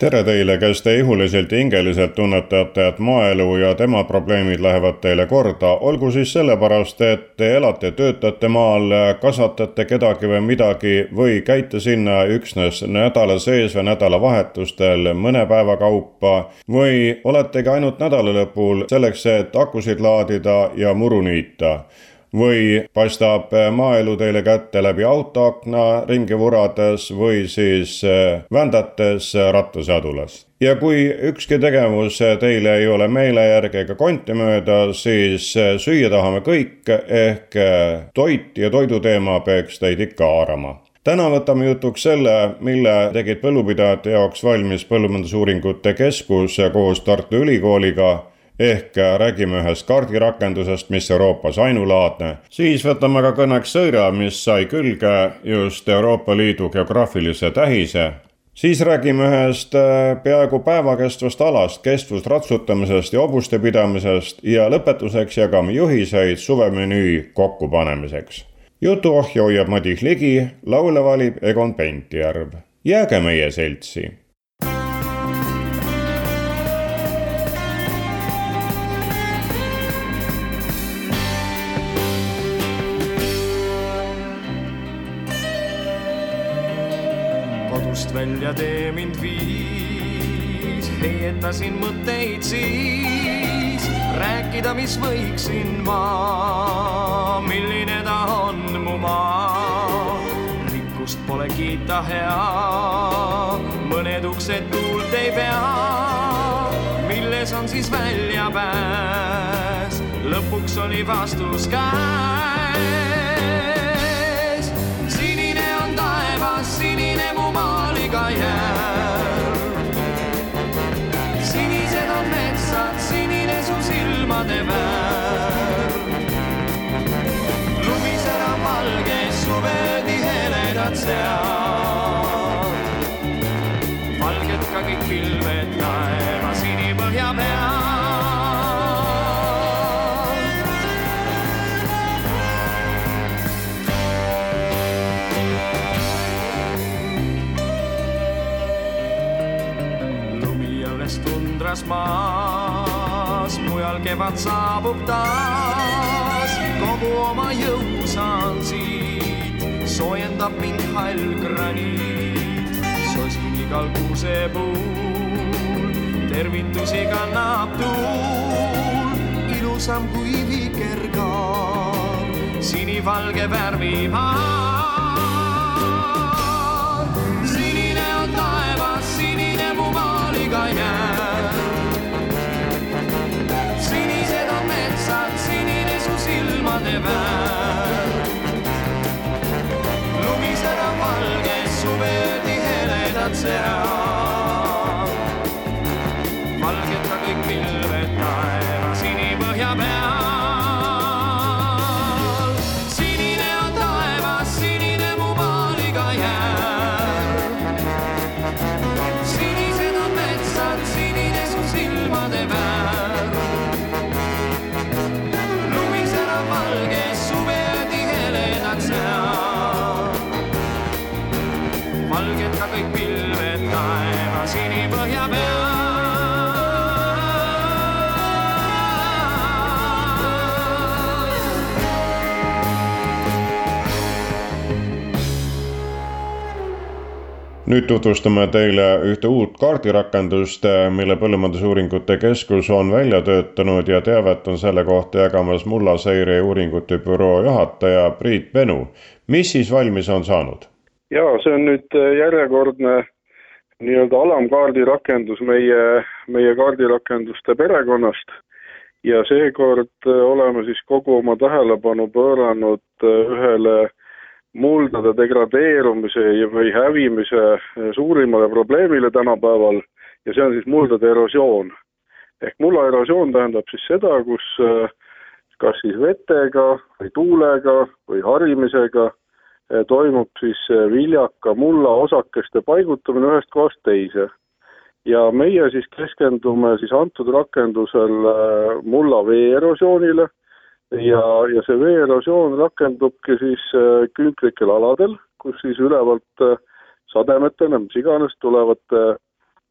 tere teile, kes te ihuliselt ja hingeliselt tunnetate, et maaelu ja tema probleemid lähevad teile korda, olgu siis sellepärast, et te elate, töötate maal, kasvatate kedagi või midagi või käite sinna üksnes nädala sees või nädalavahetustel mõne päeva kaupa või oletegi ainult nädalalõpul selleks, et akusid laadida ja muru niita või paistab maaelu teile kätte läbi autoakna ringi vurades või siis äh, vändates rattaseadulas. ja kui ükski tegevus teile ei ole meele järgi ega konti mööda, siis süüa tahame kõik, ehk toit ja toiduteema peaks teid ikka haarama täna võtame jutuks selle, mille tegid põllupidajate jaoks valmis Põllumajandusuuringute Keskus koos Tartu Ülikooliga ehk räägime ühest kaardirakendusest, mis Euroopas ainulaadne. siis võtame ka kõneks sõira, mis sai külge just Euroopa Liidu geograafilise tähise siis räägime ühest äh, peaaegu päeva kestvast alast, kestvusratsutamisest ja hobuste pidamisest ja lõpetuseks jagame juhiseid suvemenüü kokkupanemiseks. jutuohja hoiab Madis Ligi, laule valib Egon Pentjärv. jääge meie seltsi välja tee mind viis, heietasin mõtteid siis, rääkida, mis võiksin ma, milline ta on mu maa. rikkust pole kiita hea, mõned uksed tuult ei pea, milles on siis väljapääs, lõpuks oli vastus käes. Silmade värv. lumisena valge suvedi heledad sead. valged ka kõik pilved taeva sinipõhja peal. tundras mujal kevad saabub taas. kogu oma jõu saan siit, soojendab mind hall graniit. sosin igal kuusepuul, tervitusi kannab tuul, ilusam kui vikerkaar, sinivalge värvimaal. myself. Nüüd tutvustame teile ühte uut kaardirakendust, mille Põllumajandusuuringute Keskus on välja töötanud ja teavet on selle kohta jagamas mullaseire uuringute büroo juhataja Priit Penu. mis siis valmis on saanud? ja see on nüüd järjekordne nii-öelda alamkaardi rakendus meie, meie kaardirakenduste perekonnast ja seekord oleme siis kogu oma tähelepanu pööranud ühele muldade degradeerumise või hävimise suurimale probleemile tänapäeval ja see on siis muldade erosioon. ehk mulla erosioon tähendab siis seda, kus kas siis vetega või tuulega või harimisega toimub siis viljaka mulla osakeste paigutamine ühest kohast teise ja meie siis keskendume siis antud rakendusel mulla veeerosioonile ja, ja see veeerosioon rakendubki siis äh, künklikel aladel, kus siis ülevalt äh, sademetena, mis iganes, tulevate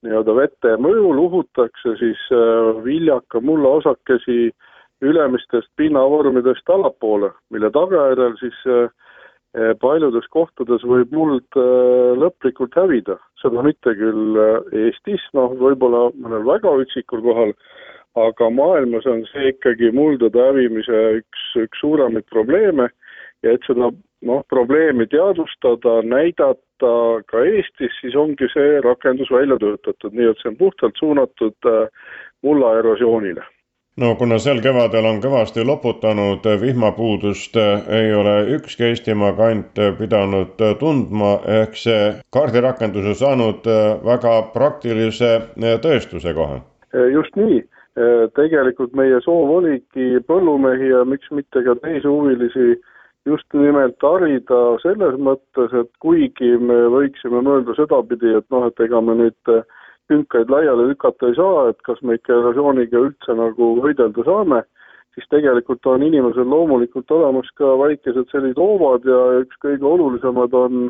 nii-öelda vete mõjul uhutakse siis viljaka mulla osakesi ülemistest pinnavormidest allapoole, mille tagajärjel siis äh, paljudes kohtades võib muld lõplikult hävida, seda mitte küll Eestis, noh, võib-olla mõnel väga üksikul kohal, aga maailmas on see ikkagi muldade hävimise üks, üks suuremaid probleeme. Ja et seda noh, probleemi teadvustada, näidata ka Eestis, siis ongi see rakendus välja töötatud, nii et see on puhtalt suunatud mulla erosioonile. No kuna sel kevadel on kõvasti loputanud vihmapuudust, ei ole ükski Eestimaa kant pidanud tundma, ehk see kaardirakendus on saanud väga praktilise tõestuse koha. just nii, tegelikult meie soov oligi põllumehi ja miks mitte ka teisi huvilisi just nimelt harida selles mõttes, et kuigi me võiksime mõelda sedapidi, et noh, et ega me nüüd künkaid laiali lükata ei saa, et kas me ikka erosiooniga üldse nagu võidelda saame, siis tegelikult on inimesel loomulikult olemas ka väikesed sellised hoovad ja üks kõige olulisemad on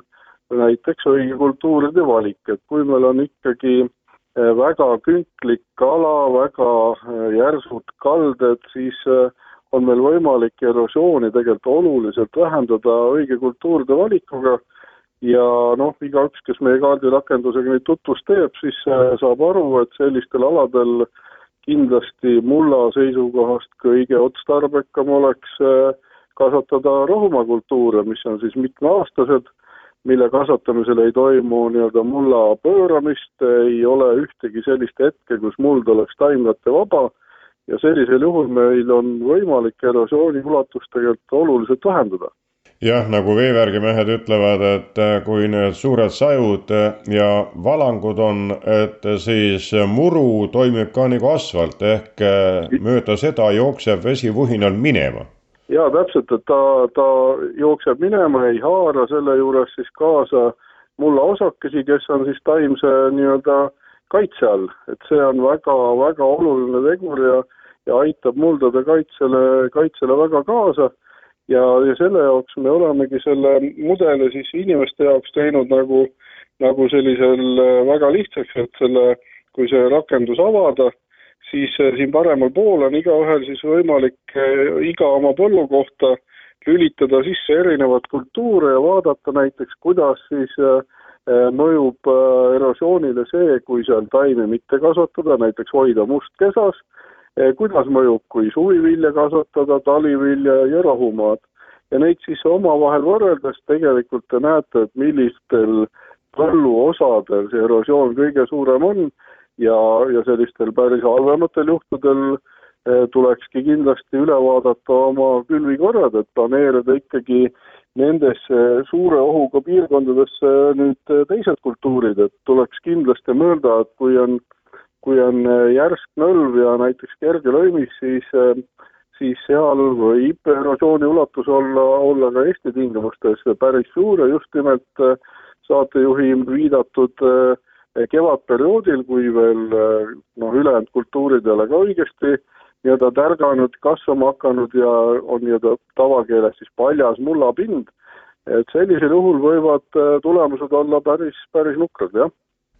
näiteks õige kultuuride valik, et kui meil on ikkagi väga künklik ala, väga eh, järsud kalded, siis eh, on meil võimalik erosiooni tegelikult oluliselt vähendada õige kultuuride valikuga. Ja noh, igaüks, kes meie kaardirakendusega nüüd tutvust teeb, siis saab aru, et sellistel aladel kindlasti mulla seisukohast kõige otstarbekam oleks kasvatada rohumakultuure, mis on siis mitmeaastased, mille kasvatamisel ei toimu nii-öelda mulla pööramist, ei ole ühtegi sellist hetke, kus muld oleks taimlattevaba ja sellisel juhul meil on võimalik erosiooni ulatust tegelikult oluliselt vähendada jah, nagu veevärgimehed ütlevad, et äh, kui need suured sajud äh, ja valangud on, et siis muru toimib ka nagu asfalt ehk äh, mööda seda jookseb vesi vuhinal minema. Ja täpselt, et ta, ta jookseb minema, ei haara selle juures siis kaasa mulla osakesi, kes on siis taimse nii-öelda kaitse all, et see on väga-väga oluline tegur ja, ja aitab muldade kaitsele, kaitsele väga kaasa. Ja, ja selle jaoks me olemegi selle mudeli siis inimeste jaoks teinud nagu, nagu sellisel äh, väga lihtsaks, et selle, kui see rakendus avada, siis äh, siin paremal pool on igaühel siis võimalik äh, iga oma põllu kohta lülitada sisse erinevat kultuure ja vaadata näiteks, kuidas siis mõjub erosioonile see, kui seal taimi mitte kasvatada, näiteks hoida must kesas Eh, kuidas mõjub, kui suvivilja kasvatada, talivilja ja rohumaad. ja neid siis omavahel võrreldes tegelikult te näete, et millistel põlluosadel see erosioon kõige suurem on ja, ja sellistel päris halvematel juhtudel eh, tulekski kindlasti üle vaadata oma külvikorrad, et planeerida ikkagi nendesse suure ohuga piirkondadesse nüüd teised kultuurid, et tuleks kindlasti mõelda, et kui on kui on äh, järsk nõlv ja näiteks kerge lõimis, siis, äh, siis seal võib erosiooni ulatus olla, olla ka Eesti tingimustes päris suur ja just nimelt äh, saatejuhi viidatud kevadperioodil, kui veel noh, ülejäänud kultuurid ei ole ka õigesti nii-öelda tärganud, kasvama hakanud ja on nii-öelda tavakeeles siis paljas mullapind, et sellisel juhul võivad tulemused olla päris, päris nukrad, jah.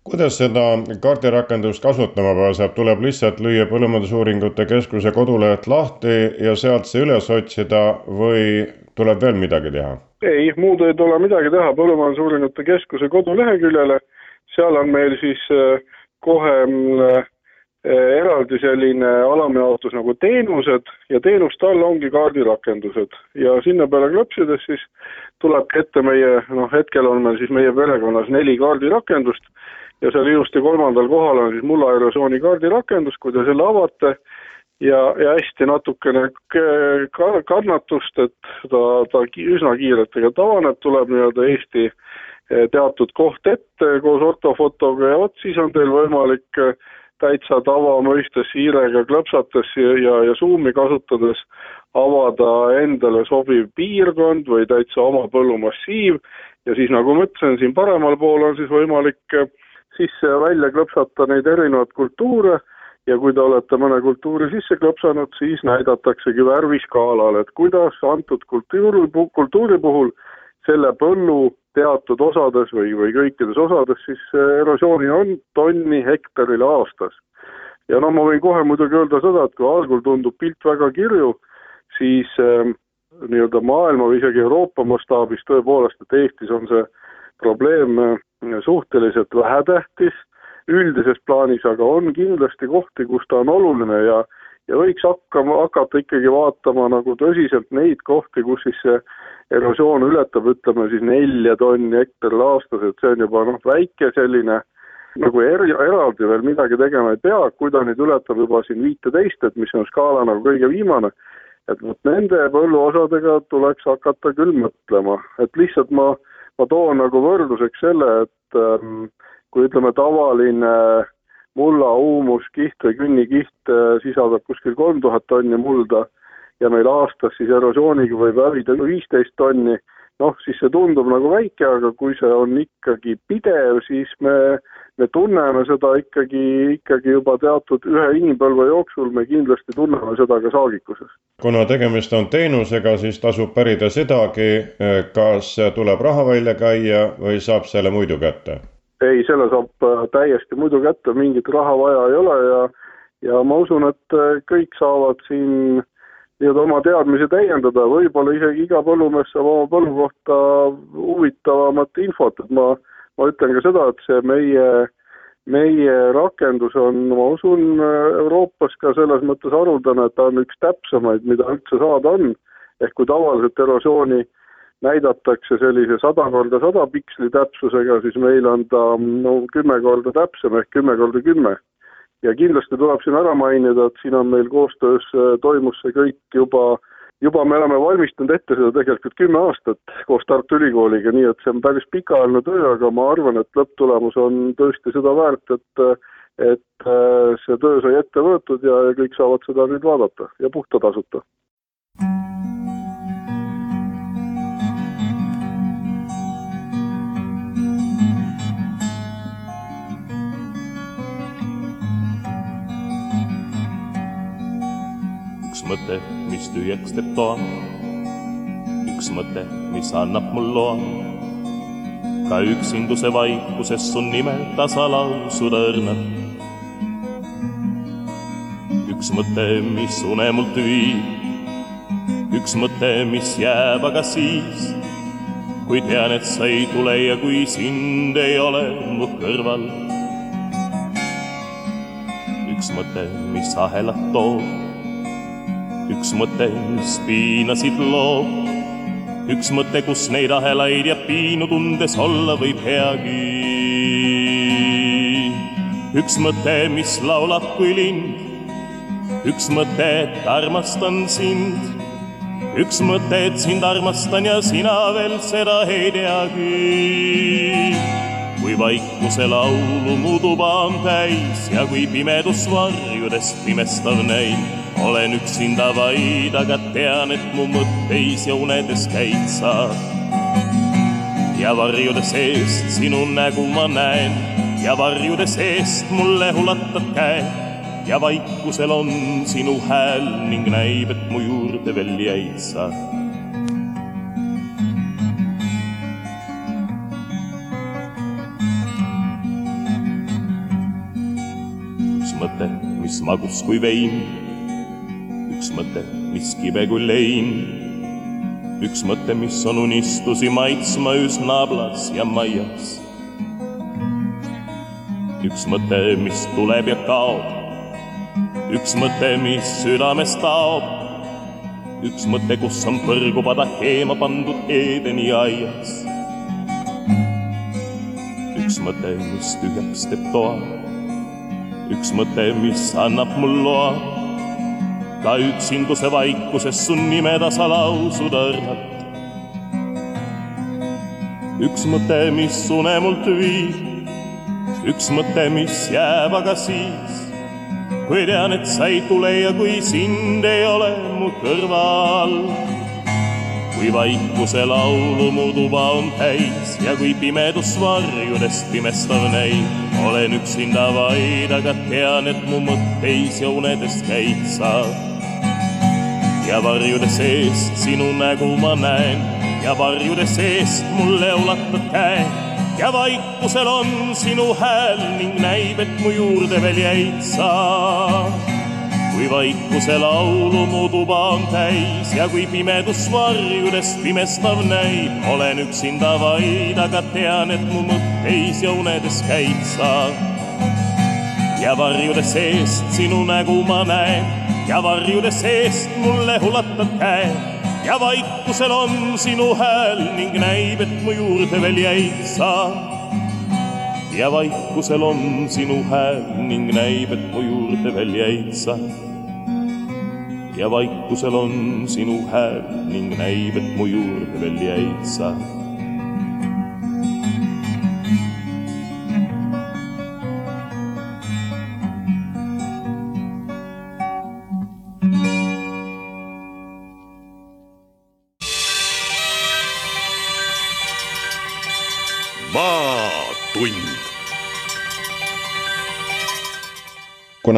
Kuidas seda kaardirakendust kasutama pääseb, tuleb lihtsalt lüüa Põllumajandusuuringute Keskuse koduleht lahti ja sealt see üles otsida või tuleb veel midagi teha? ei, muud ei tule midagi teha, Põllumajandusuuringute Keskuse koduleheküljele, seal on meil siis äh, kohe äh, eraldi selline alamjaotus nagu teenused ja teenuste all ongi kaardirakendused. Ja sinna peale klõpsides siis tulebki ette meie, noh hetkel on meil siis meie perekonnas neli kaardirakendust ja seal ilusti kolmandal kohal on siis mulla erosiooni kaardirakendus, kui te selle avate, ja, ja hästi natukene ka kannatust, et ta, ta üsna kiirelt tegelikult avaneb, tuleb nii-öelda Eesti eh, teatud koht ette koos ortofotoga ja vot siis on teil võimalik eh, täitsa tavamõistes hiirega klõpsates ja, ja, ja Zoomi kasutades avada endale sobiv piirkond või täitsa oma põllumassiiv. Ja siis, nagu ma ütlesin, siin paremal pool on siis võimalik eh, sisse ja välja klõpsata neid erinevaid kultuure. Ja kui te olete mõne kultuuri sisse klõpsanud, siis näidataksegi värviskaalal, et kuidas antud kultuuri, kultuuri puhul selle põllu teatud osades või, või kõikides osades siis erosiooni on tonni hektarile aastas. ja noh, ma võin kohe muidugi öelda seda, et kui algul tundub pilt väga kirju, siis äh, nii-öelda maailma või isegi Euroopa mastaabis tõepoolest, et Eestis on see probleem äh, suhteliselt vähetähtis üldises plaanis, aga on kindlasti kohti, kus ta on oluline ja ja võiks hakkama, hakata ikkagi vaatama nagu tõsiselt neid kohti, kus siis see erosioon ületab, ütleme siis nelja tonni hektaril aastas, et see on juba noh, väike selline nagu er-, eraldi veel midagi tegema ei pea, kui ta nüüd ületab juba siin viiteist, et mis on skaala nagu kõige viimane, et vot nende põlluosadega tuleks hakata küll mõtlema, et lihtsalt ma, ma toon nagu võrdluseks selle, et ähm, kui ütleme, tavaline mulla huumuskiht või künnikiht äh, sisaldab kuskil kolm tuhat tonni mulda ja meil aastas siis erosiooniga võib hävida viisteist tonni, noh, siis see tundub nagu väike, aga kui see on ikkagi pidev, siis me, me tunneme seda ikkagi, ikkagi juba teatud ühe inimpõlve jooksul, me kindlasti tunneme seda ka saagikuses. kuna tegemist on teenusega, siis tasub pärida sedagi, kas tuleb raha välja käia või saab selle muidu kätte ei, selle saab äh, täiesti muidu kätte, mingit raha vaja ei ole ja ja ma usun, et äh, kõik saavad siin nii-öelda oma teadmisi täiendada, võib-olla isegi iga põllumees saab oma põllu kohta huvitavamat infot, et ma, ma ütlen ka seda, et see meie, meie rakendus on, ma usun, Euroopas ka selles mõttes haruldane, et ta on üks täpsemaid, mida üldse saada on, ehk kui tavaliselt erosiooni äh, näidatakse sellise sada korda sada piksli täpsusega, siis meil on ta no kümme korda täpsem ehk kümme korda kümme. ja kindlasti tuleb siin ära mainida, et siin on meil koostöös, äh, toimus see kõik juba, juba me oleme valmistanud ette seda tegelikult kümme aastat koos Tartu Ülikooliga, nii et see on päris pikaajaline töö, aga ma arvan, et lõpptulemus on tõesti seda väärt, et et äh, see töö sai ette võetud ja, kõik saavad seda nüüd vaadata ja puhta tasuta mõte, mis tühjaks teeb toa. üks mõte, mis annab mul loa. ka üksinduse vaikuses su nime tasalausuda õrnab. üks mõte, mis une mult viib. üks mõte, mis jääb aga siis, kui tean, et sa ei tule ja kui sind ei ole mu kõrval. üks mõte, mis ahelat toob üks mõte, mis piinasid loob. üks mõte, kus neid ahelaid ja piinu tundes olla võib heagi. üks mõte, mis laulab kui lind. üks mõte, et armastan sind. üks mõte, et sind armastan ja sina veel seda ei teagi kui vaikuse laulu mu tuba on täis ja kui pimedus varjudest pimestav näib olen üksinda vaid, aga tean, et mu mõtteis ja unedes käid sa. ja varjude seest sinu nägu ma näen ja varjude seest mulle ulatad käe ja vaikusel on sinu hääl ning näib, et mu juurde veel jäid sa mõte, mis magus kui vein mõte, mis kibe kui lein. üks mõte, mis on unistusi maitsma üsna ablas ja maias. üks mõte, mis tuleb ja kaob. üks mõte, mis südames taob. üks mõte, kus on põrgupada keema pandud Eedeni aias. üks mõte, mis tühjaks teeb toa. üks mõte, mis annab mul loa ka üksinduse vaikuses su nime tasa lausuda õrnalt. üks mõte, mis une mult viib, üks mõte, mis jääb aga siis, kui tean, et sa ei tule ja kui sind ei ole mu kõrval kui vaikuse laulu mu tuba on täis ja kui pimedus varjudest pimestav näib, olen üksinda vaid, aga tean, et mu mõtteis ja unedes käid sa. Ja varjude seest sinu nägu ma näen. Ja varjude seest mulle ulatad käe. Ja vaikusel on sinu hääl ning näib, et mu juurde veel jäid sa. Kui vaikuse laulu mu tuba on täis ja kui pimedus varjudest pimestav näib, olen üksinda vaid, aga tean, et mu mõtteis ja unedes käid sa. ja varjude seest sinu nägu ma näen ja varjude seest mulle ulatad käe. Ja vaikusel on sinu hääl ning näib, et mu juurde veel jäid sa. Ja vaikusel on sinu hääl ning näib, et mu juurde veel jäid sa. Ja vaikusel on sinu hääl ning näib, et mu juurde veel jäid sa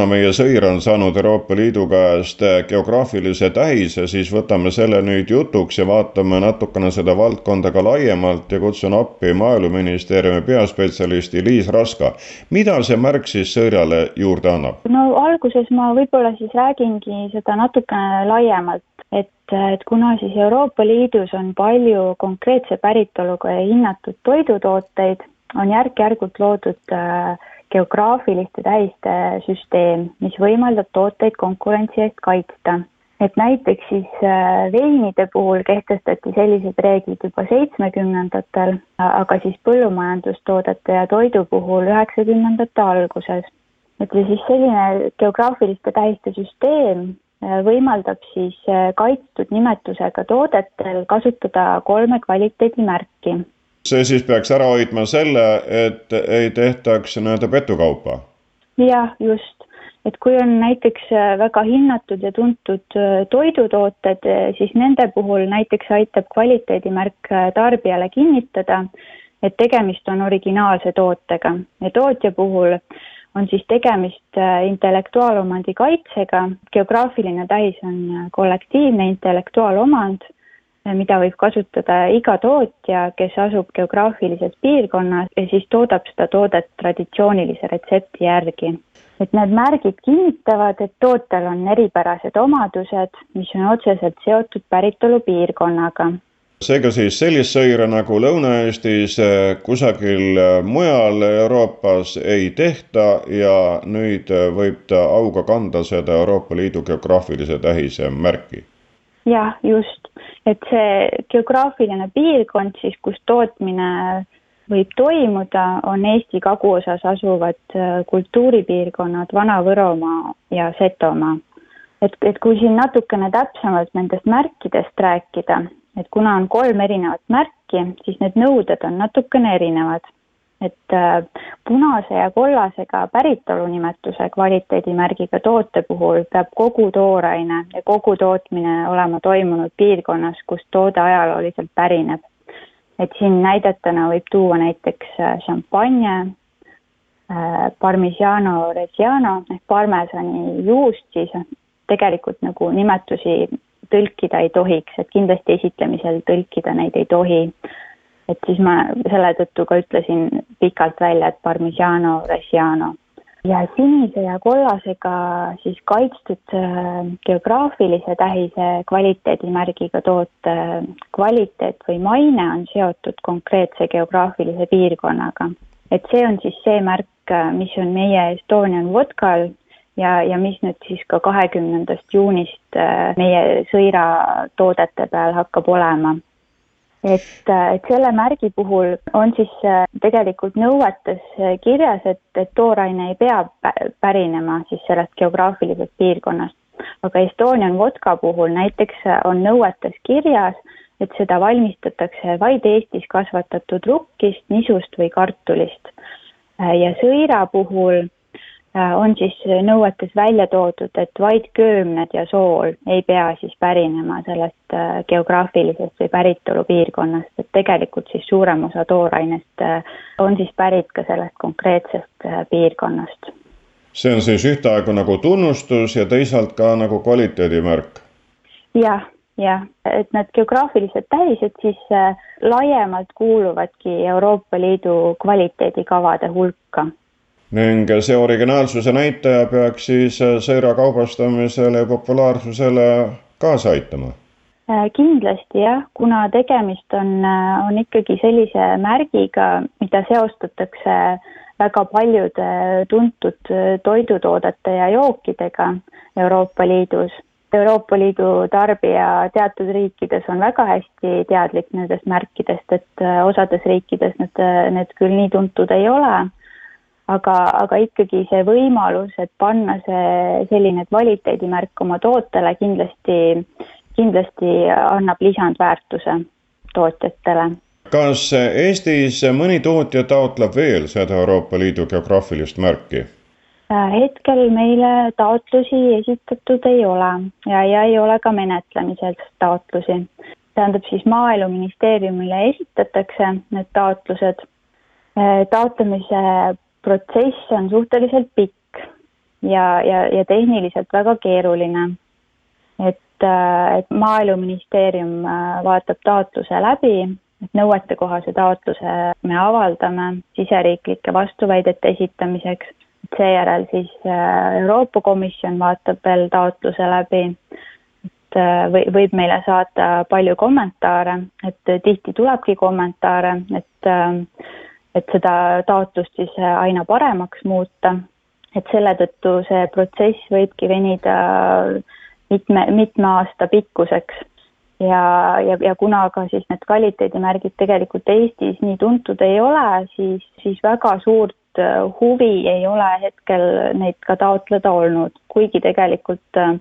kuna meie sõir on saanud Euroopa Liidu käest geograafilise tähise, siis võtame selle nüüd jutuks ja vaatame natukene seda valdkonda ka laiemalt ja kutsun appi Maaeluministeeriumi peaspetsialisti Liis Raska. mida see märk siis sõirale juurde annab? no alguses ma võib-olla siis räägingi seda natukene laiemalt, et, et kuna siis Euroopa Liidus on palju konkreetse päritoluga ja hinnatud toidutooteid, on järk-järgult loodud äh, geograafiliste tähiste süsteem, mis võimaldab tooteid konkurentsi eest kaitsta. et näiteks siis äh, veinide puhul kehtestati sellised reeglid juba seitsmekümnendatel, aga siis põllumajandustoodete ja toidu puhul üheksakümnendate alguses. et ja siis selline geograafiliste tähiste süsteem äh, võimaldab siis äh, kaitstud nimetusega toodetel kasutada kolme kvaliteedimärki see siis peaks ära hoidma selle, et ei tehtaks nii-öelda petukaupa? jah, just, et kui on näiteks äh, väga hinnatud ja tuntud äh, toidutooted, äh, siis nende puhul näiteks aitab kvaliteedimärk tarbijale kinnitada, et tegemist on originaalse tootega. Ja tootja puhul on siis tegemist intellektuaalomandi kaitsega, geograafiline tähis on kollektiivne intellektuaalomand mida võib kasutada iga tootja, kes asub geograafilises piirkonnas ja siis toodab seda toodet traditsioonilise retsepti järgi. et need märgid kinnitavad, et tootel on eripärased omadused, mis on otseselt seotud päritolupiirkonnaga seega siis sellist sõira nagu Lõuna-Eestis eh, kusagil eh, mujal Euroopas ei tehta ja nüüd võib ta auga kanda seda Euroopa Liidu geograafilise tähise märki jah, just, et see geograafiline piirkond siis, kus tootmine võib toimuda, on Eesti kaguosas asuvad äh, kultuuripiirkonnad Vana-Võromaa ja Setomaa. et, et kui siin natukene täpsemalt nendest märkidest rääkida, et kuna on kolm erinevat märki, siis need nõuded on natukene erinevad et äh, punase ja kollasega päritolunimetuse kvaliteedimärgiga toote puhul peab kogu tooraine ja kogu tootmine olema toimunud piirkonnas, kust toode ajalooliselt pärineb. et siin näidetena võib tuua näiteks äh, šampanje, äh, parmigiano reggiano ehk parmesani juust, siis tegelikult nagu nimetusi tõlkida ei tohiks, et kindlasti esitlemisel tõlkida neid ei tohi et siis ma selle tõttu ka ütlesin pikalt välja, et Parmigiano Reggiano. ja sinise ja kollasega siis kaitstud äh, geograafilise tähise kvaliteedimärgiga toote kvaliteet või maine on seotud konkreetse geograafilise piirkonnaga. et see on siis see märk, äh, mis on meie Estonian vodkal ja, ja mis nüüd siis ka kahekümnendast juunist äh, meie sõiratoodete peal hakkab olema et, et selle märgi puhul on siis äh, tegelikult nõuetes äh, kirjas, et, et tooraine ei pea pärinema siis sellest geograafilisest piirkonnast. aga Estonian vodka puhul näiteks on nõuetes kirjas, et seda valmistatakse vaid Eestis kasvatatud rukkist, nisust või kartulist. ja sõira puhul Äh, on siis nõuetes välja toodud, et vaid köömned ja sool ei pea siis pärinema sellest äh, geograafilisest või päritolupiirkonnast, et tegelikult siis suurem osa toorainest äh, on siis pärit ka sellest konkreetsest piirkonnast. see on siis ühtaegu nagu tunnustus ja teisalt ka nagu kvaliteedimärk ja,? jah, jah, et need geograafilised tähised siis laiemalt kuuluvadki Euroopa Liidu kvaliteedikavade hulka ning see originaalsuse näitaja peaks siis seira kaubastamisele ja populaarsusele kaasa aitama? Äh, kindlasti jah, kuna tegemist on, äh, on ikkagi sellise märgiga, mida seostatakse väga paljude tuntud toidutoodete ja jookidega Euroopa Liidus. Euroopa Liidu tarbija teatud riikides on väga hästi teadlik nendest märkidest, et äh, osades riikides need, need küll nii tuntud ei ole aga, aga ikkagi see võimalus, et panna see selline kvaliteedimärk oma tootele kindlasti, kindlasti annab lisandväärtuse tootjatele. kas Eestis mõni tootja taotleb veel seda Euroopa Liidu geograafilist märki? Äh, hetkel meile taotlusi esitatud ei ole ja, ja ei ole ka menetlemisel taotlusi. tähendab siis Maaeluministeeriumile esitatakse need taotlused. Äh, taotlemise protsess on suhteliselt pikk ja, ja, ja tehniliselt väga keeruline. et, äh, et Maaeluministeerium äh, vaatab taotluse läbi, et nõuetekohase taotluse me avaldame siseriiklike vastuväidete esitamiseks. seejärel siis äh, Euroopa Komisjon vaatab veel taotluse läbi, et või, võib meile saata palju kommentaare, et tihti tulebki kommentaare, et et seda taotlust siis äh, aina paremaks muuta. et selle tõttu see protsess võibki venida mitme, mitme aasta pikkuseks. ja, ja, ja kuna ka siis need kvaliteedimärgid tegelikult Eestis nii tuntud ei ole, siis, siis väga suurt äh, huvi ei ole hetkel neid ka taotleda olnud, kuigi tegelikult äh,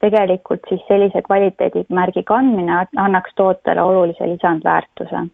tegelikult siis sellise kvaliteedimärgi kandmine annaks tootele olulise lisandväärtuse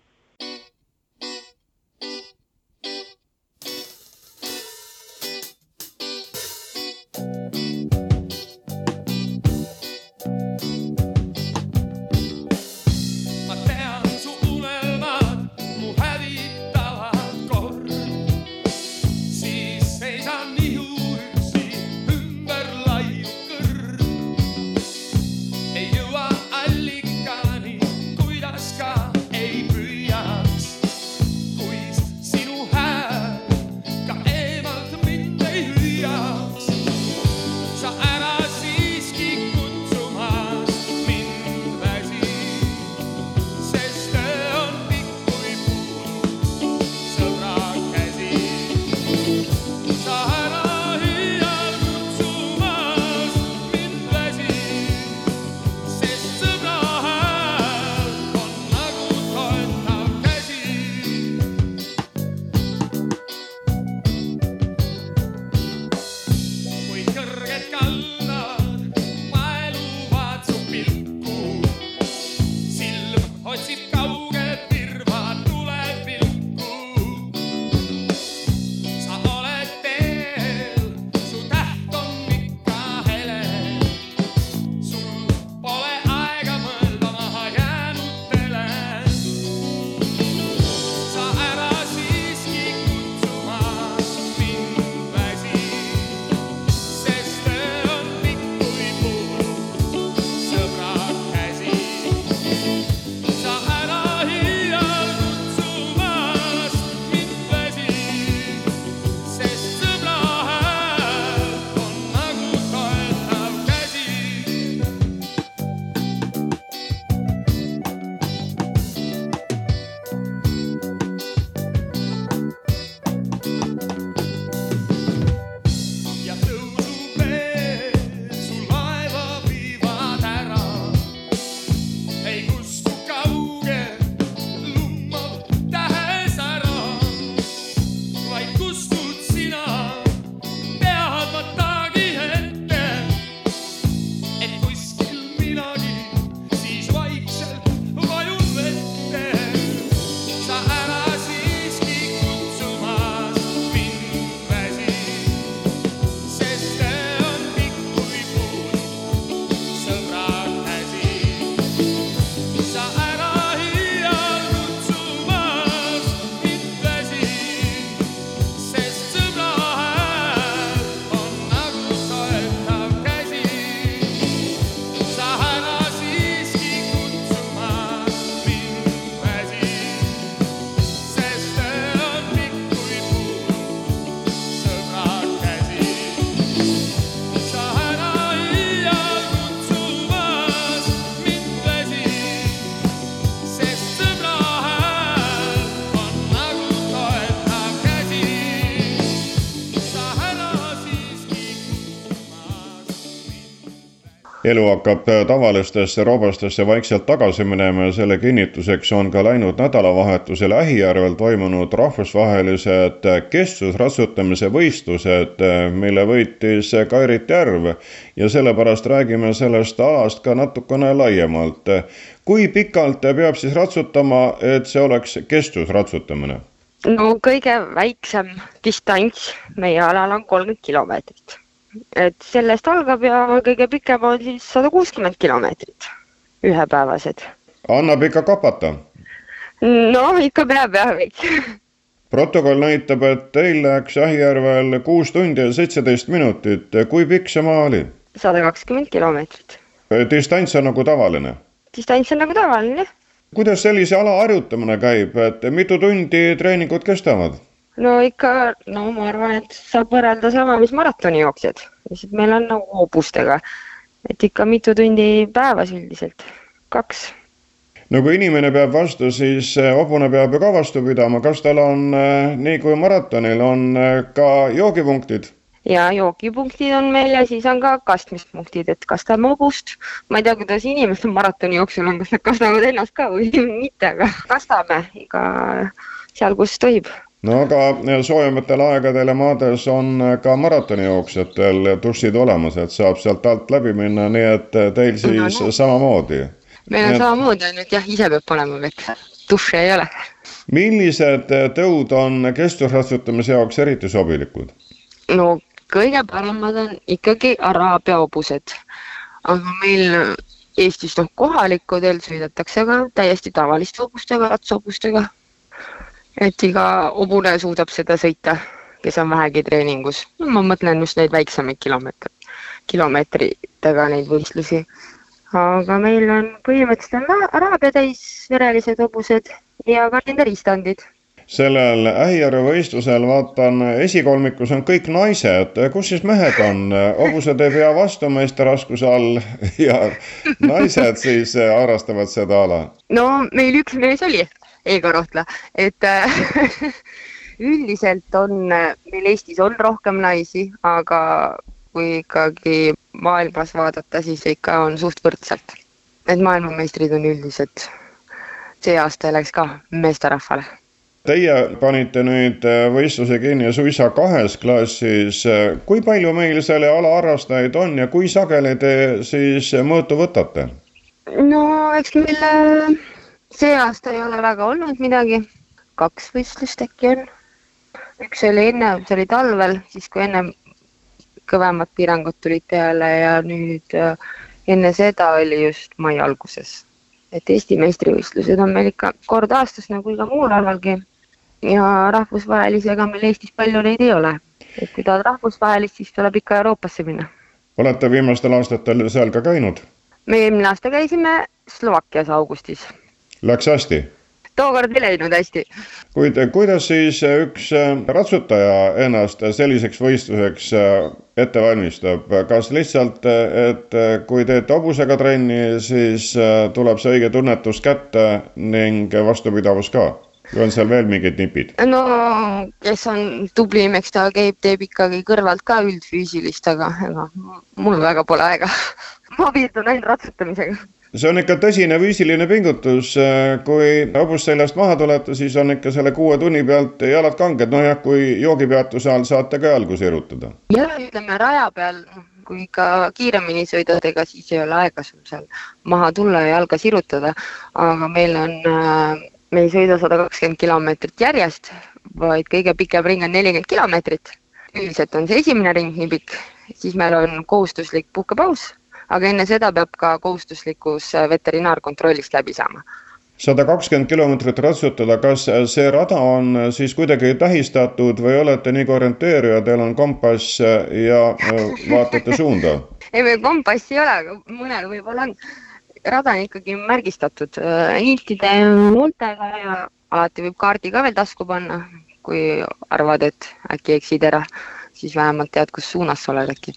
elu hakkab tavalistesse robastesse vaikselt tagasi minema ja selle kinnituseks on ka läinud nädalavahetusel Ähijärvel toimunud rahvusvahelised kestvusratsutamise võistlused, mille võitis Kairit Järv ja sellepärast räägime sellest alast ka natukene laiemalt. kui pikalt peab siis ratsutama, et see oleks kestvusratsutamine? no kõige väiksem distants meie alal on kolmkümmend kilomeetrit et sellest algab ja kõige pikem on siis sada kuuskümmend kilomeetrit, ühepäevased. annab ikka kapata? no ikka peab jah veits protokoll näitab, et teil läks Ähijärvel kuus tundi ja seitseteist minutit. kui pikk see maa oli? sada kakskümmend kilomeetrit. distants on nagu tavaline? distants on nagu tavaline, kuidas sellise ala harjutamine käib, et mitu tundi treeningud kestavad? No ikka, no ma arvan, et saab võrrelda sama, mis maratonijooksjad, lihtsalt meil on nagu hobustega. et ikka mitu tundi päevas üldiselt, kaks. no kui inimene peab vastu, siis hobune peab ju ka vastu pidama, kas tal on nii kui maratonil on ka joogipunktid? ja joogipunktid on meil ja siis on ka kastmispunktid, et kastame hobust. ma ei tea, kuidas inimestel maratoni jooksul on, kas nad kastavad ennast ka või mitte, aga kastame iga seal, kus tohib no aga soojematel aegadel ja maades on ka maratonijooksjatel dušid olemas, et saab sealt alt läbi minna, nii et teil siis no, no. samamoodi. meil on et... samamoodi, ainult jah, ise peab panema vett, duši ei ole. millised tõud on kestvusratsutamise jaoks eriti sobilikud? no kõige paremad on ikkagi araabia hobused, aga meil Eestis noh, kohalikudel sõidetakse ka täiesti tavaliste hobustega, ratsahobustega et iga hobune suudab seda sõita, kes on vähegi treeningus. ma mõtlen just neid väiksemaid kilomeetreid, kilomeetritega neid võistlusi. aga meil on põhimõtteliselt on araabia täisverelised hobused ja ka nende riistandid sellel Ähijärve võistlusel vaatan, esikolmikus on kõik naised, kus siis mehed on? hobused ei pea vastu meeste raskuse all ja naised siis harrastavad seda ala? no meil üks mees oli, Eigo Rohtla, et äh, üldiselt on meil Eestis on rohkem naisi, aga kui ikkagi maailmas vaadata, siis ikka on suht võrdselt. et maailmameistrid on üldiselt, see aasta läks ka meesterahvale Teie panite nüüd äh, võistluse kinni suisa kahes klassis. kui palju meil selle ala harrastajaid on ja kui sageli te siis mõõtu võtate? no eks meil äh, see aasta ei ole väga olnud midagi, kaks võistlust äkki on. üks oli enne, see oli talvel, siis kui ennem kõvemad piirangud tulid peale ja nüüd äh, enne seda oli just mai alguses. et Eesti meistrivõistlused on meil ikka kord aastas nagu iga muul alalgi ja rahvusvahelisi, ega meil Eestis palju neid ei ole. et kui tahad rahvusvahelist, siis tuleb ikka Euroopasse minna. olete viimastel aastatel seal ka käinud? me eelmine aasta käisime Slovakkias augustis Läks hästi? tookord ei läinud hästi. kuid kuidas siis üks äh, ratsutaja ennast selliseks võistluseks ette valmistab, kas lihtsalt, et kui teete hobusega trenni, siis tuleb see õige tunnetus kätte ning vastupidavus ka? või on seal veel mingid nipid? no kes on tublim, eks ta käib, teeb ikkagi kõrvalt ka üldfüüsilist, aga ega mul väga pole aega ma piirdun ainult ratsutamisega see on ikka tõsine füüsiline pingutus, kui hobust seljast maha tulete, siis on ikka selle kuue tunni pealt jalad kanged, nojah, kui joogipeatuse all saate ka jalgu sirutada. jah, ütleme raja peal, kui ikka kiiremini sõidad, ega siis ei ole aega sul seal maha tulla ja jalga sirutada, aga meil on, me ei sõida sada kakskümmend kilomeetrit järjest, vaid kõige pikem ring on nelikümmend kilomeetrit. üldiselt on see esimene ring nii pikk, siis meil on kohustuslik puhkepaus aga enne seda peab ka kohustuslikus äh, veterinaarkontrollist läbi saama sada kakskümmend kilomeetrit ratsutada, kas see rada on siis kuidagi tähistatud või olete nii kui orienteerija, teil on kompass ja äh, vaatate suunda? ei, meil kompassi ei ole, aga mõnel võib-olla on. rada on ikkagi märgistatud niitide äh, multega ja alati võib kaardi ka veel tasku panna, kui arvad, et äkki eksid ära, siis vähemalt tead, kus suunas sa oled äkki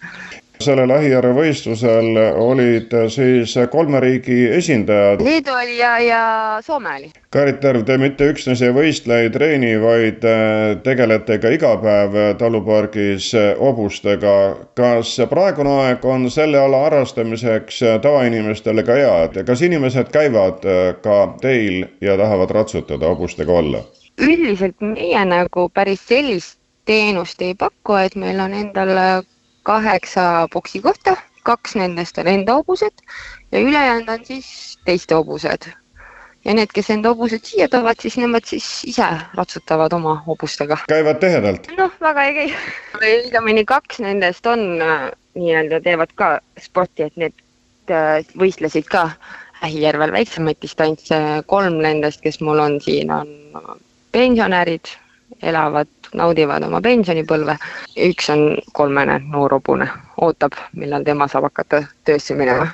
sellel Ahijärve võistlusel olid siis kolme riigi esindajad. Leedu oli ja, ja Soome oli. Karit Terv, te mitte üksnes ei võistle, ei treeni, vaid äh, tegelete ka iga päev talupargis hobustega. kas praegune aeg on selle ala harrastamiseks tavainimestele ka hea, et kas inimesed käivad äh, ka teil ja tahavad ratsutada hobustega olla? üldiselt meie nagu päris sellist teenust ei paku, et meil on endal kaheksa boksi kohta, kaks nendest on enda hobused ja ülejäänud on siis teiste hobused. ja need, kes enda hobused siia toovad, siis nemad siis ise ratsutavad oma hobustega. käivad tihedalt? noh, väga ei käi. õigemini kaks nendest on äh, nii-öelda, teevad ka sporti, et need äh, võistlesid ka Ähijärvel väiksemaid distantse, kolm nendest, kes mul on siin, on pensionärid, elavad, naudivad oma pensionipõlve. üks on kolmene noor hobune, ootab, millal tema saab hakata töösse minema.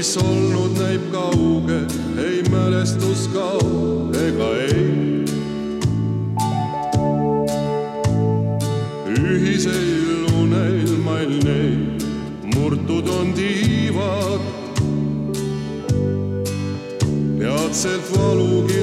Mis olnud, näib kauge, ei mälestus kao ega ei. ühisel unelmail neid murtud on tiivad. peatselt valugi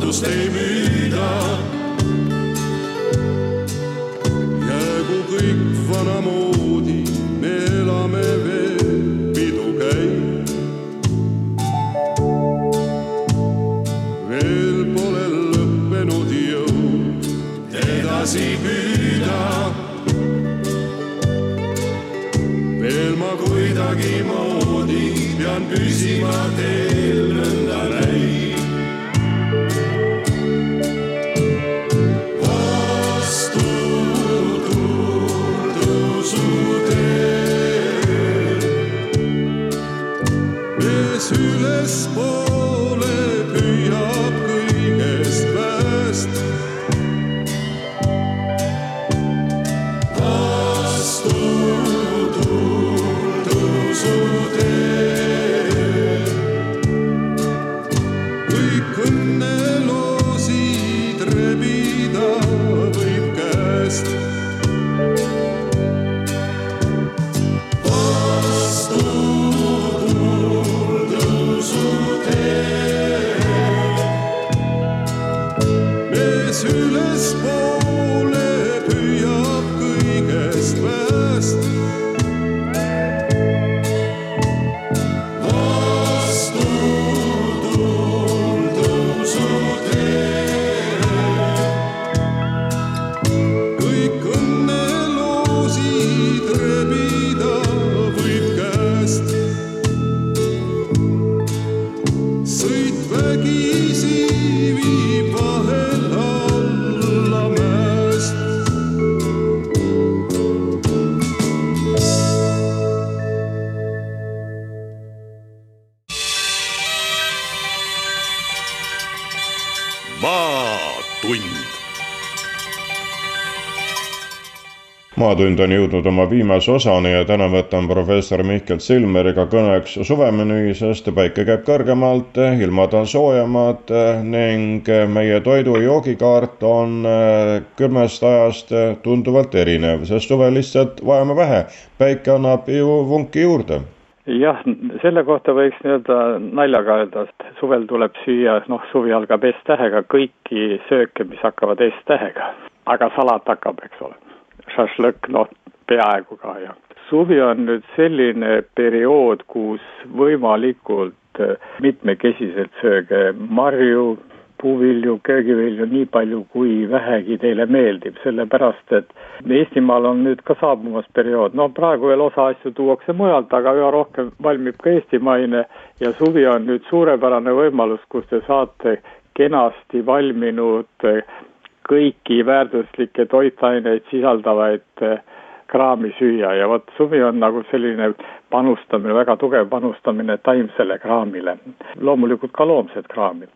lootust ei müüda. jäägu kõik vanamoodi, me elame veel, pidu käib. veel pole lõppenud jõud edasi püüda. veel ma kuidagimoodi pean püsima teel maatund on jõudnud oma viimase osani ja täna võtan professor Mihkel Silmeriga kõneks suvemenüü, sest päike käib kõrgemalt, ilmad on soojemad ning meie toidu joogikaart on külmest ajast tunduvalt erinev, sest suvel lihtsalt vajame vähe. päike annab ju vunki juurde jah, selle kohta võiks nii-öelda naljaga öelda, et suvel tuleb süüa, noh, suvi algab S-tähega, kõiki sööke, mis hakkavad S-tähega. aga salat hakkab, eks ole šašlõkk, noh, peaaegu ka jah. suvi on nüüd selline periood, kus võimalikult äh, mitmekesiselt sööge marju, puuvilju, köögivilju nii palju, kui vähegi teile meeldib, sellepärast et Eestimaal on nüüd ka saabumas periood, no praegu veel osa asju tuuakse mujalt, aga üha rohkem valmib ka eestimaine ja suvi on nüüd suurepärane võimalus, kus te saate kenasti valminud kõiki väärtuslikke toitaineid sisaldavaid eh, kraami süüa ja vot suvi on nagu selline panustamine, väga tugev panustamine taimsele kraamile, loomulikult ka loomset kraami.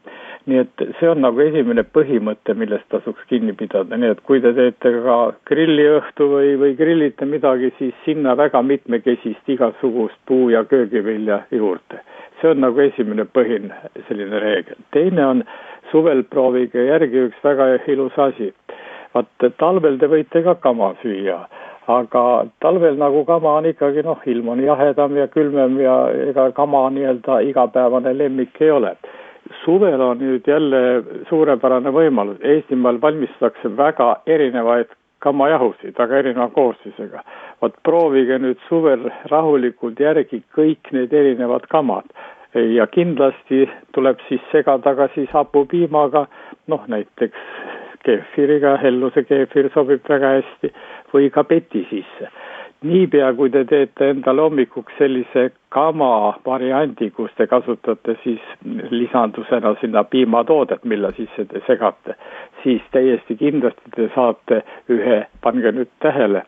Nii et see on nagu esimene põhimõte, millest tasuks kinni pidada, nii et kui te teete ka grilliõhtu või, või grillite midagi, siis sinna väga mitmekesist igasugust puu- ja köögivilja juurde. see on nagu esimene põhine selline reegel, teine on suvel proovige järgi üks väga ilus asi. vaat talvel te võite ka kama süüa, aga talvel nagu kama on ikkagi noh, ilm on jahedam ja külmem ja ega kama nii-öelda igapäevane lemmik ei ole suvel on nüüd jälle suurepärane võimalus, Eestimaal valmistatakse väga erinevaid kammajahusid, väga erineva koostisega. vot proovige nüüd suvel rahulikult järgi kõik need erinevad kamad ja kindlasti tuleb siis segada ka siis hapupiimaga, noh näiteks keefiriga, helluse keefir sobib väga hästi või ka peti sisse. Niipea, kui te teete endale hommikuks sellise kama variandi, kus te kasutate siis lisandusena sinna piimatoodet, mille sisse te segate, siis täiesti kindlasti te saate ühe, pange nüüd tähele,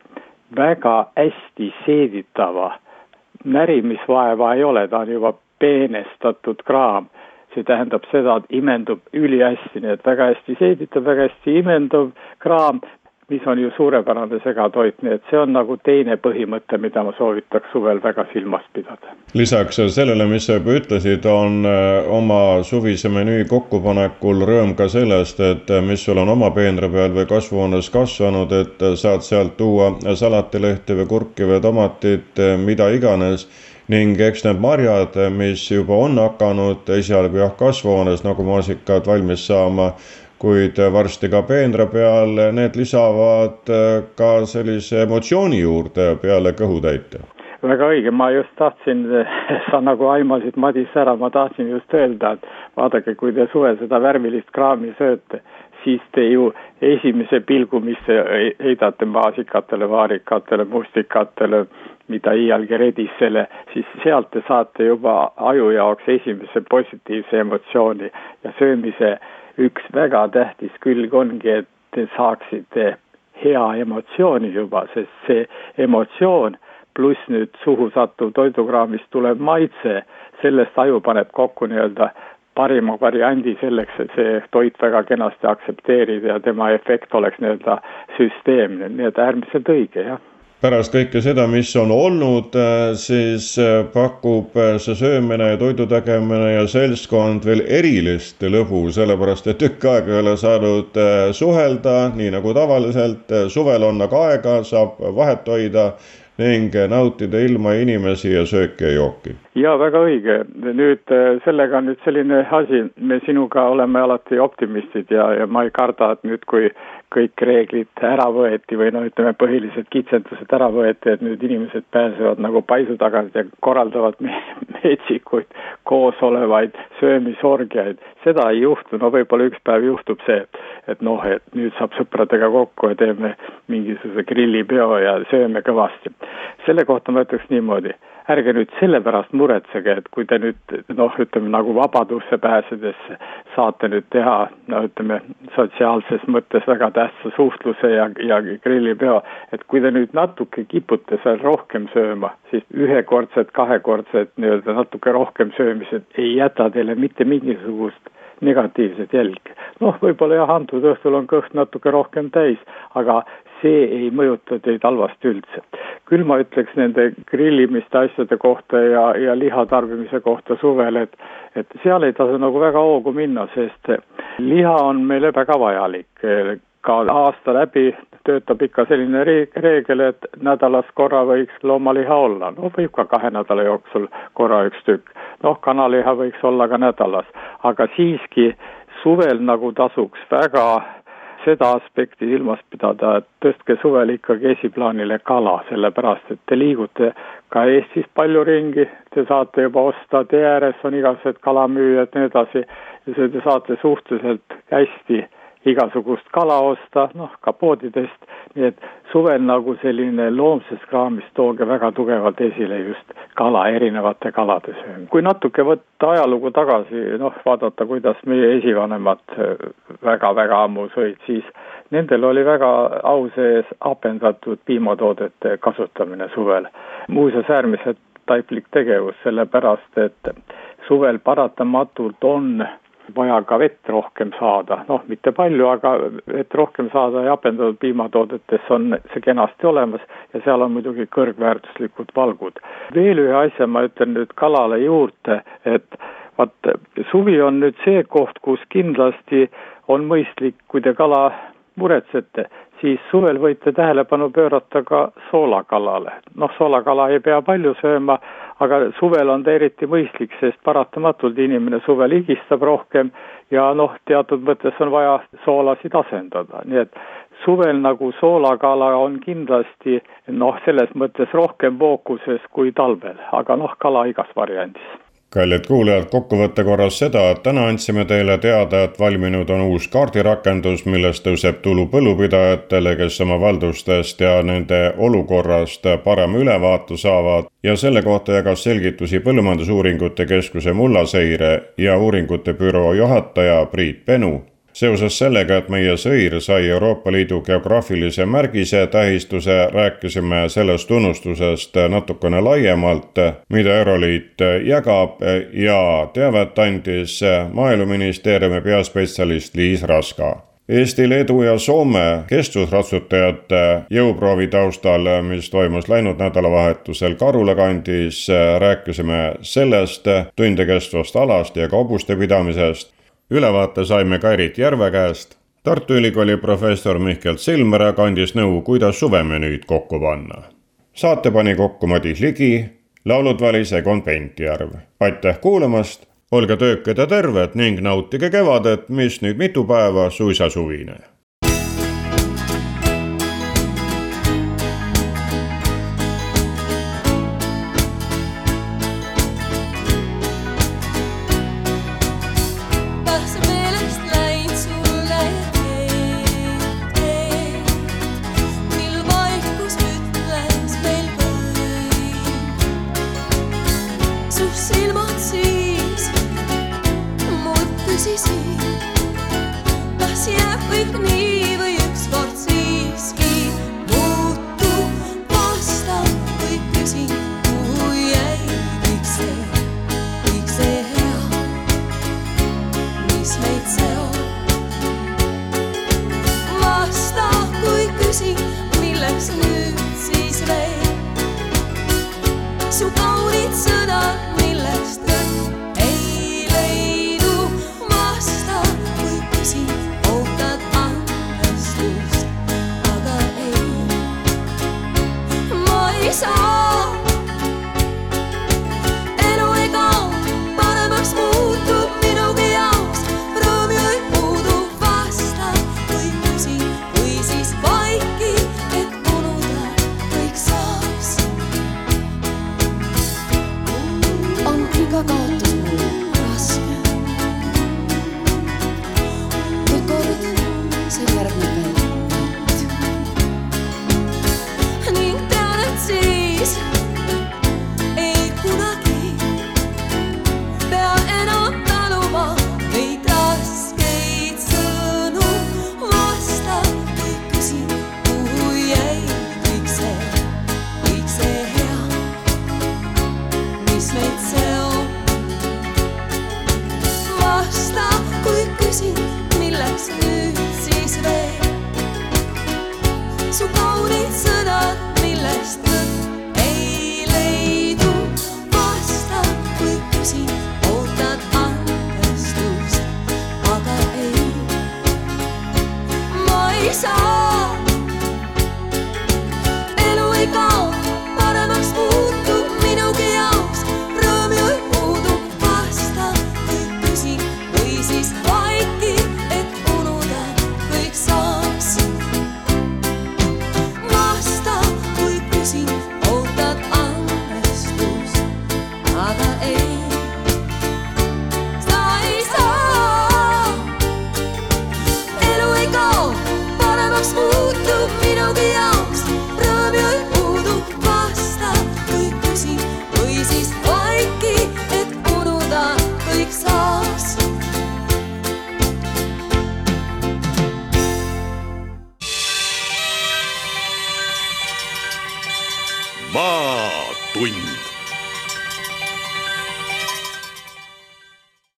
väga hästi seeditava närimisvaeva ei ole, ta on juba peenestatud kraam. see tähendab seda, et imendub ülihästi, nii et väga hästi seeditav, väga hästi imenduv kraam, mis on ju suurepärane segatoit, nii et see on nagu teine põhimõte, mida ma soovitaks suvel väga silmas pidada. lisaks sellele, mis sa juba ütlesid, on äh, oma suvise menüü kokkupanekul rõõm ka sellest, et äh, mis sul on oma peenra peal või kasvuhoones kasvanud, et äh, saad sealt tuua salatilehti või kurki või tomatit, mida iganes ning eks need marjad, mis juba on hakanud esialgu jah, kasvuhoones nagu maasikad valmis saama, kuid varsti ka peenra peal, need lisavad äh, ka sellise emotsiooni juurde peale kõhutäite. Väga õige, ma just tahtsin, sa nagu aimasid Madis ära, ma tahtsin just öelda, et vaadake, kui te suvel seda värvilist kraami sööte, siis te ju esimese pilgu, mis te heidate maasikatele, vaarikatele, mustikatele, mida iialgi redisele, siis sealt te saate juba aju jaoks esimese positiivse emotsiooni ja söömise üks väga tähtis külg ongi, et te saaksite hea emotsiooni juba, sest see emotsioon pluss nüüd suhu sattuv toidukraamist tulev maitse, sellest aju paneb kokku nii-öelda parima variandi selleks, et see toit väga kenasti aktsepteerida ja tema efekt oleks nii-öelda süsteemne, nii et äärmiselt õige, jah pärast kõike seda, mis on olnud, äh, siis äh, pakub äh, see söömine ja toidu tegemine ja seltskond veel erilist lõbu, sellepärast et tükk aega ei ole saanud suhelda, nii nagu tavaliselt. suvel on aga aega, saab vahet hoida ning nautida ilma inimesi ja sööki ja jooki. Ja väga õige, nüüd sellega on nüüd selline asi, me sinuga oleme alati optimistid ja, ja ma ei karda, et nüüd, kui kõik reeglid ära võeti või no ütleme, põhilised kitsendused ära võeti, et nüüd inimesed pääsevad nagu paisu tagant ja korraldavad metsikuid koosolevaid söömisorgiaid. seda ei juhtu, no võib-olla üks päev juhtub see, et noh, et nüüd saab sõpradega kokku ja teeme mingisuguse grillipeo ja sööme kõvasti. selle kohta ma ütleks niimoodi ärge nüüd selle pärast muretsege, et kui te nüüd noh, ütleme nagu vabadusse pääsedes saate nüüd teha, no ütleme, sotsiaalses mõttes väga tähtsa suhtluse ja, ja grillipeo, et kui te nüüd natuke kipute seal rohkem sööma, siis ühekordsed, kahekordsed nii-öelda natuke rohkem söömised ei jäta teile mitte mingisugust negatiivset jälge. noh, võib-olla jah, antud õhtul on kõht natuke rohkem täis, aga see ei mõjuta teid halvasti üldse. küll ma ütleks nende grillimiste asjade kohta ja, ja liha tarbimise kohta suvel, et, et seal ei tasu nagu väga hoogu minna, sest liha on meile väga vajalik. ka aasta läbi töötab ikka selline reegel, et nädalas korra võiks loomaliha olla, no võib ka kahe nädala jooksul korra üks tükk. noh, kanaliha võiks olla ka nädalas, aga siiski suvel nagu tasuks väga seda aspekti silmas pidada, et tõstke suvel ikkagi esiplaanile kala, sellepärast et te liigute ka Eestis palju ringi, te saate juba osta, tee ääres on igasugused kalamüüjad, nii edasi, ja te saate suhteliselt hästi igasugust kala osta, noh ka poodidest, nii et suvel nagu selline loomses kraamis tooge väga tugevalt esile just kala, erinevate kalade söömine. kui natuke võtta ajalugu tagasi, noh vaadata, kuidas meie esivanemad väga-väga ammu sõid, siis nendel oli väga au sees hapendatud piimatoodete kasutamine suvel. muuseas äärmiselt taiplik tegevus, sellepärast et suvel paratamatult on vaja ka vett rohkem saada, noh, mitte palju, aga vett rohkem saada hapendatud piimatoodetes on see kenasti olemas ja seal on muidugi kõrgväärtuslikud valgud. veel ühe asja ma ütlen nüüd kalale juurde, et vaat suvi on nüüd see koht, kus kindlasti on mõistlik, kui te kala muretsete, siis suvel võite tähelepanu pöörata ka soolakalale. noh, soolakala ei pea palju sööma, aga suvel on ta eriti mõistlik, sest paratamatult inimene suvel higistab rohkem ja noh, teatud mõttes on vaja soolasid asendada, nii et suvel nagu soolakala on kindlasti noh, selles mõttes rohkem fookuses kui talvel, aga noh, kala igas variandis kallid kuulajad, kokkuvõtte korras seda, et täna andsime teile teada, et valminud on uus kaardirakendus, millest tõuseb tulu põllupidajatele, kes oma valdustest ja nende olukorrast parema ülevaate saavad. Ja selle kohta jagas selgitusi Põllumajandusuuringute Keskuse mullaseire ja uuringute büroo juhataja Priit Penu seoses sellega, et meie sõir sai Euroopa Liidu geograafilise märgise tähistuse, rääkisime sellest tunnustusest natukene laiemalt, mida Euroliit jagab ja teavet andis Maaeluministeeriumi peaspetsialist Liis Raska. Eesti, Leedu ja Soome kestvusratsutajate jõuproovi taustal, mis toimus läinud nädalavahetusel Karula kandis, rääkisime sellest tunde kestvast alast ja ka hobuste pidamisest ülevaate saime ka Erit Järve käest. Tartu Ülikooli professor Mihkel Silmer kandis nõu, kuidas suvemenüüd kokku panna. saate pani kokku Madis Ligi, laulud valis Egon Pentjärv. aitäh kuulamast, olge töökad ja terved ning nautige kevadet, mis nüüd mitu päeva suisa suvine